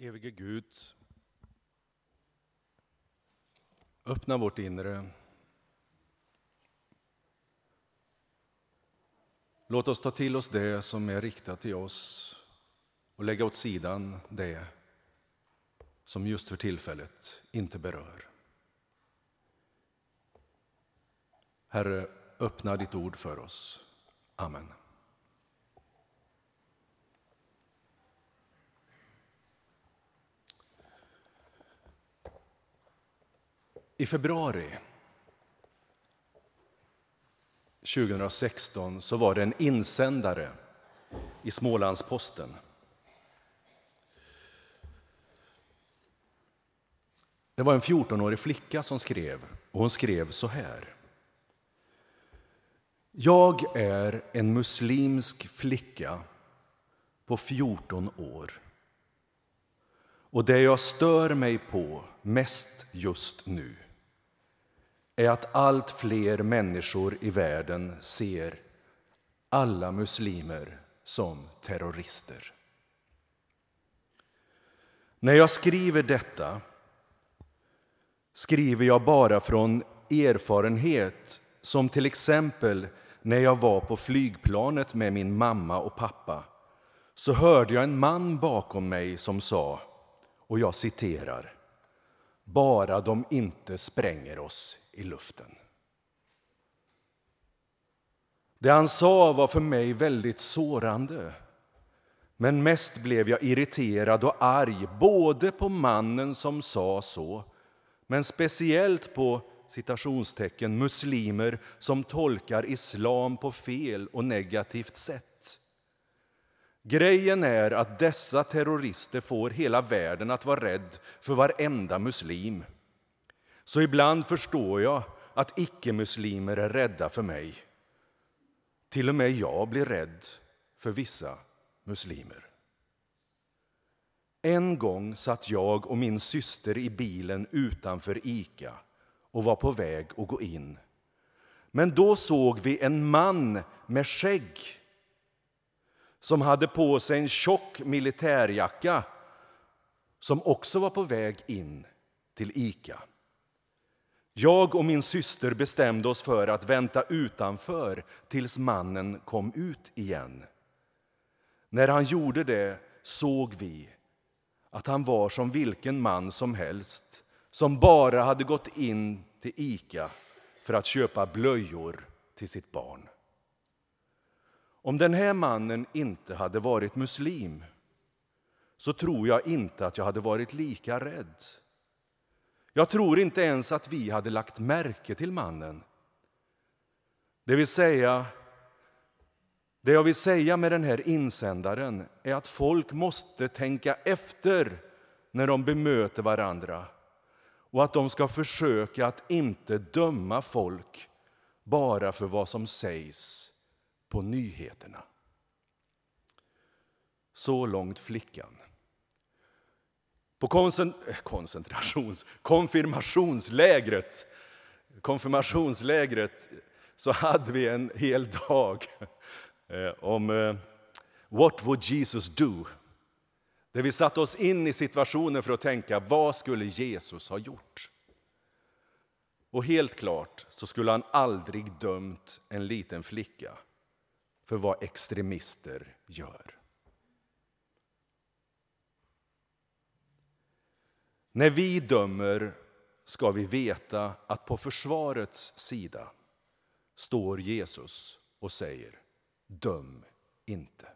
Evige Gud, öppna vårt inre. Låt oss ta till oss det som är riktat till oss och lägga åt sidan det som just för tillfället inte berör. Herre, öppna ditt ord för oss. Amen. I februari 2016 så var det en insändare i Smålandsposten. Det var en 14-årig flicka som skrev, och hon skrev så här. Jag är en muslimsk flicka på 14 år. Och det jag stör mig på mest just nu är att allt fler människor i världen ser alla muslimer som terrorister. När jag skriver detta skriver jag bara från erfarenhet som till exempel när jag var på flygplanet med min mamma och pappa så hörde jag en man bakom mig som sa, och jag citerar bara de inte spränger oss i luften. Det han sa var för mig väldigt sårande. Men mest blev jag irriterad och arg både på mannen som sa så men speciellt på citationstecken muslimer som tolkar islam på fel och negativt sätt. Grejen är att dessa terrorister får hela världen att vara rädd för varenda muslim. Så ibland förstår jag att icke-muslimer är rädda för mig. Till och med jag blir rädd för vissa muslimer. En gång satt jag och min syster i bilen utanför Ica och var på väg att gå in. Men då såg vi en man med skägg som hade på sig en tjock militärjacka som också var på väg in till Ica. Jag och min syster bestämde oss för att vänta utanför tills mannen kom ut igen. När han gjorde det såg vi att han var som vilken man som helst som bara hade gått in till Ica för att köpa blöjor till sitt barn. Om den här mannen inte hade varit muslim så tror jag inte att jag hade varit lika rädd. Jag tror inte ens att vi hade lagt märke till mannen. Det vill säga, det jag vill säga med den här insändaren är att folk måste tänka efter när de bemöter varandra och att de ska försöka att inte döma folk bara för vad som sägs på nyheterna. Så långt flickan. På eh, koncentrations, konfirmationslägret, konfirmationslägret så hade vi en hel dag eh, om eh, What would Jesus do? Där vi satte oss in i situationen för att tänka vad skulle Jesus ha gjort? Och helt klart så skulle han aldrig dömt en liten flicka för vad extremister gör. När vi dömer ska vi veta att på försvarets sida står Jesus och säger döm inte.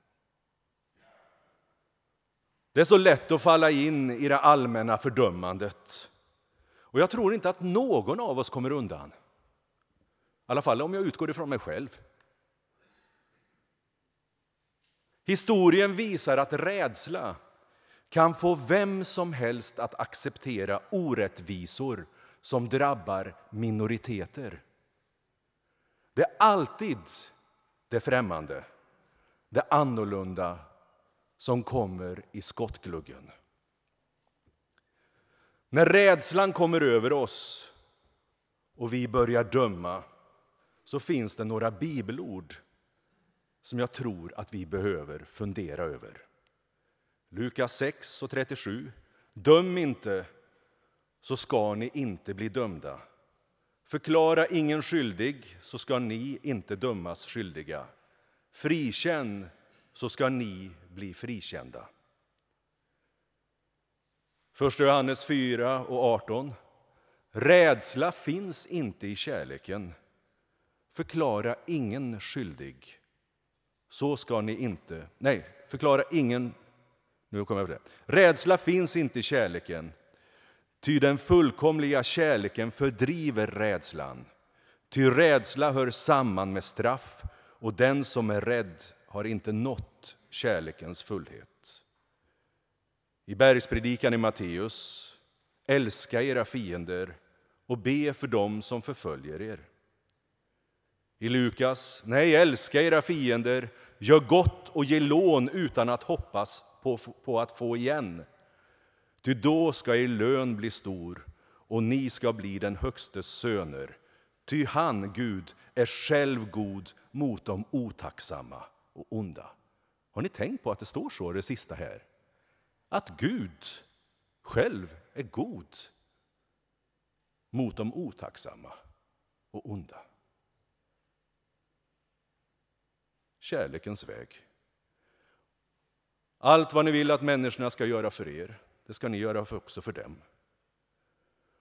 Det är så lätt att falla in i det allmänna fördömandet. Och jag tror inte att någon av oss kommer undan. I alla fall om jag utgår ifrån mig själv. Historien visar att rädsla kan få vem som helst att acceptera orättvisor som drabbar minoriteter. Det är alltid det främmande, det annorlunda som kommer i skottgluggen. När rädslan kommer över oss och vi börjar döma så finns det några bibelord som jag tror att vi behöver fundera över. Lukas 6 och 37. Döm inte, så ska ni inte bli dömda. Förklara ingen skyldig, så ska ni inte dömas skyldiga. Frikänn, så ska ni bli frikända. 1 Johannes 4 och 18. Rädsla finns inte i kärleken. Förklara ingen skyldig. Så ska ni inte... Nej, förklara ingen... Nu kommer jag det. Rädsla finns inte i kärleken. Ty den fullkomliga kärleken fördriver rädslan. Ty rädsla hör samman med straff och den som är rädd har inte nått kärlekens fullhet. I bergspredikan i Matteus, älska era fiender och be för dem som förföljer er. I Lukas, nej, älska era fiender, gör gott och ge lån utan att hoppas på, på att få igen. Ty då ska er lön bli stor och ni ska bli den högstes söner. Ty han, Gud, är själv god mot de otacksamma och onda. Har ni tänkt på att det står så det sista här? Att Gud själv är god mot de otacksamma och onda. Kärlekens väg. Allt vad ni vill att människorna ska göra för er, det ska ni göra också för dem.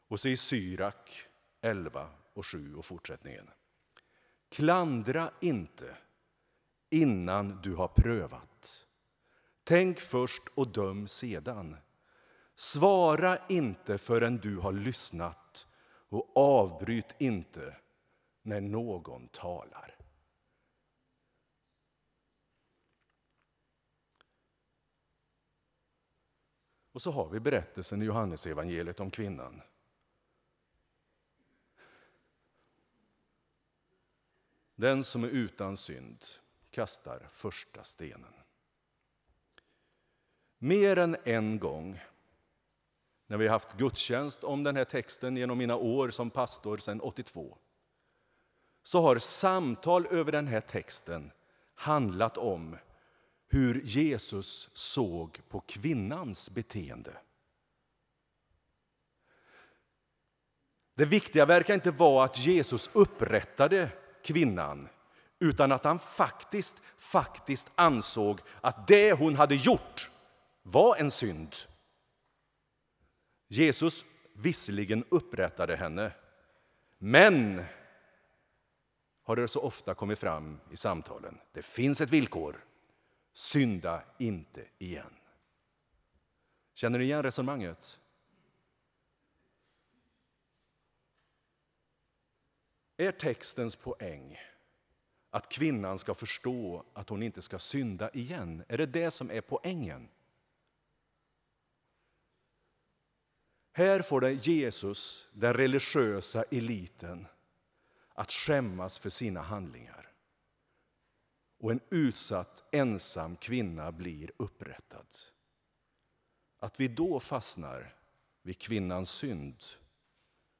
Och så i Syrak 11 och 7 och fortsättningen. Klandra inte innan du har prövat. Tänk först och döm sedan. Svara inte förrän du har lyssnat och avbryt inte när någon talar. Och så har vi berättelsen i Johannesevangeliet om kvinnan. Den som är utan synd kastar första stenen. Mer än en gång när vi har haft gudstjänst om den här texten genom mina år som pastor sedan 82 så har samtal över den här texten handlat om hur Jesus såg på kvinnans beteende. Det viktiga verkar inte vara att Jesus upprättade kvinnan utan att han faktiskt, faktiskt ansåg att det hon hade gjort var en synd. Jesus visserligen upprättade henne, men har det så ofta kommit fram i samtalen, det finns ett villkor. Synda inte igen. Känner ni igen resonemanget? Är textens poäng att kvinnan ska förstå att hon inte ska synda igen? Är det det som är poängen? Här får det Jesus, den religiösa eliten, att skämmas för sina handlingar. Och en utsatt ensam kvinna blir upprättad. Att vi då fastnar vid kvinnans synd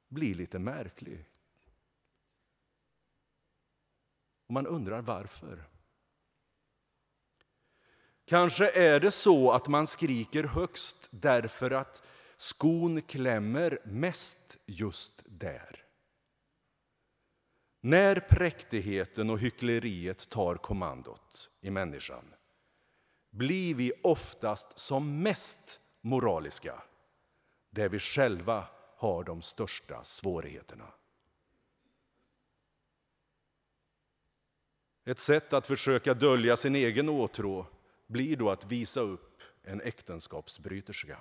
blir lite märkligt. Och man undrar varför. Kanske är det så att man skriker högst därför att skon klämmer mest just där. När präktigheten och hyckleriet tar kommandot i människan blir vi oftast som mest moraliska där vi själva har de största svårigheterna. Ett sätt att försöka dölja sin egen åtrå blir då att visa upp en äktenskapsbryterska.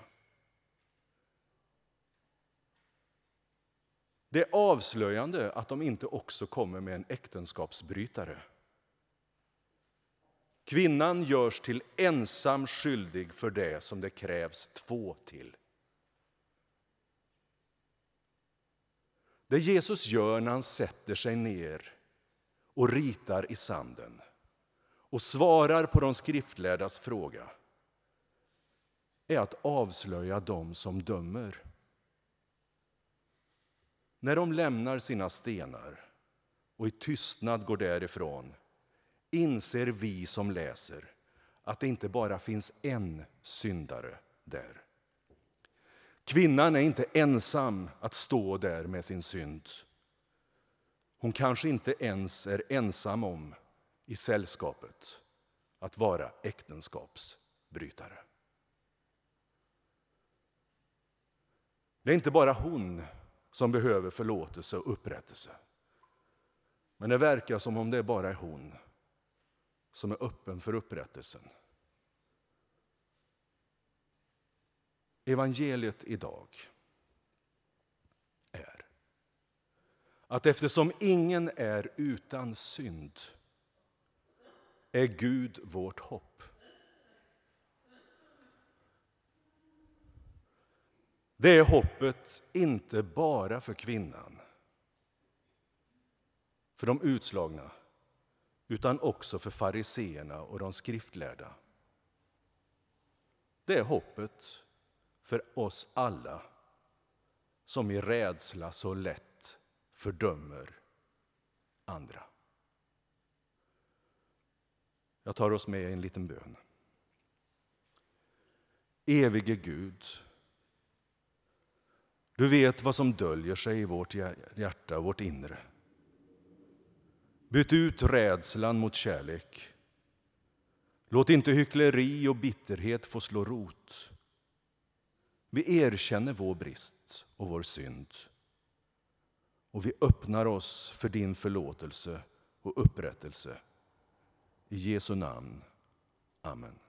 Det är avslöjande att de inte också kommer med en äktenskapsbrytare. Kvinnan görs till ensam skyldig för det som det krävs två till. Det Jesus gör när han sätter sig ner och ritar i sanden och svarar på de skriftlärdas fråga är att avslöja dem som dömer. När de lämnar sina stenar och i tystnad går därifrån inser vi som läser att det inte bara finns en syndare där. Kvinnan är inte ensam att stå där med sin synd. Hon kanske inte ens är ensam om i sällskapet att vara äktenskapsbrytare. Det är inte bara hon som behöver förlåtelse och upprättelse. Men det verkar som om det bara är hon som är öppen för upprättelsen. Evangeliet idag är att eftersom ingen är utan synd är Gud vårt hopp. Det är hoppet inte bara för kvinnan, för de utslagna utan också för fariseerna och de skriftlärda. Det är hoppet för oss alla som i rädsla så lätt fördömer andra. Jag tar oss med i en liten bön. Evige Gud, du vet vad som döljer sig i vårt hjärta och vårt inre. Byt ut rädslan mot kärlek. Låt inte hyckleri och bitterhet få slå rot. Vi erkänner vår brist och vår synd. Och vi öppnar oss för din förlåtelse och upprättelse. I Jesu namn. Amen.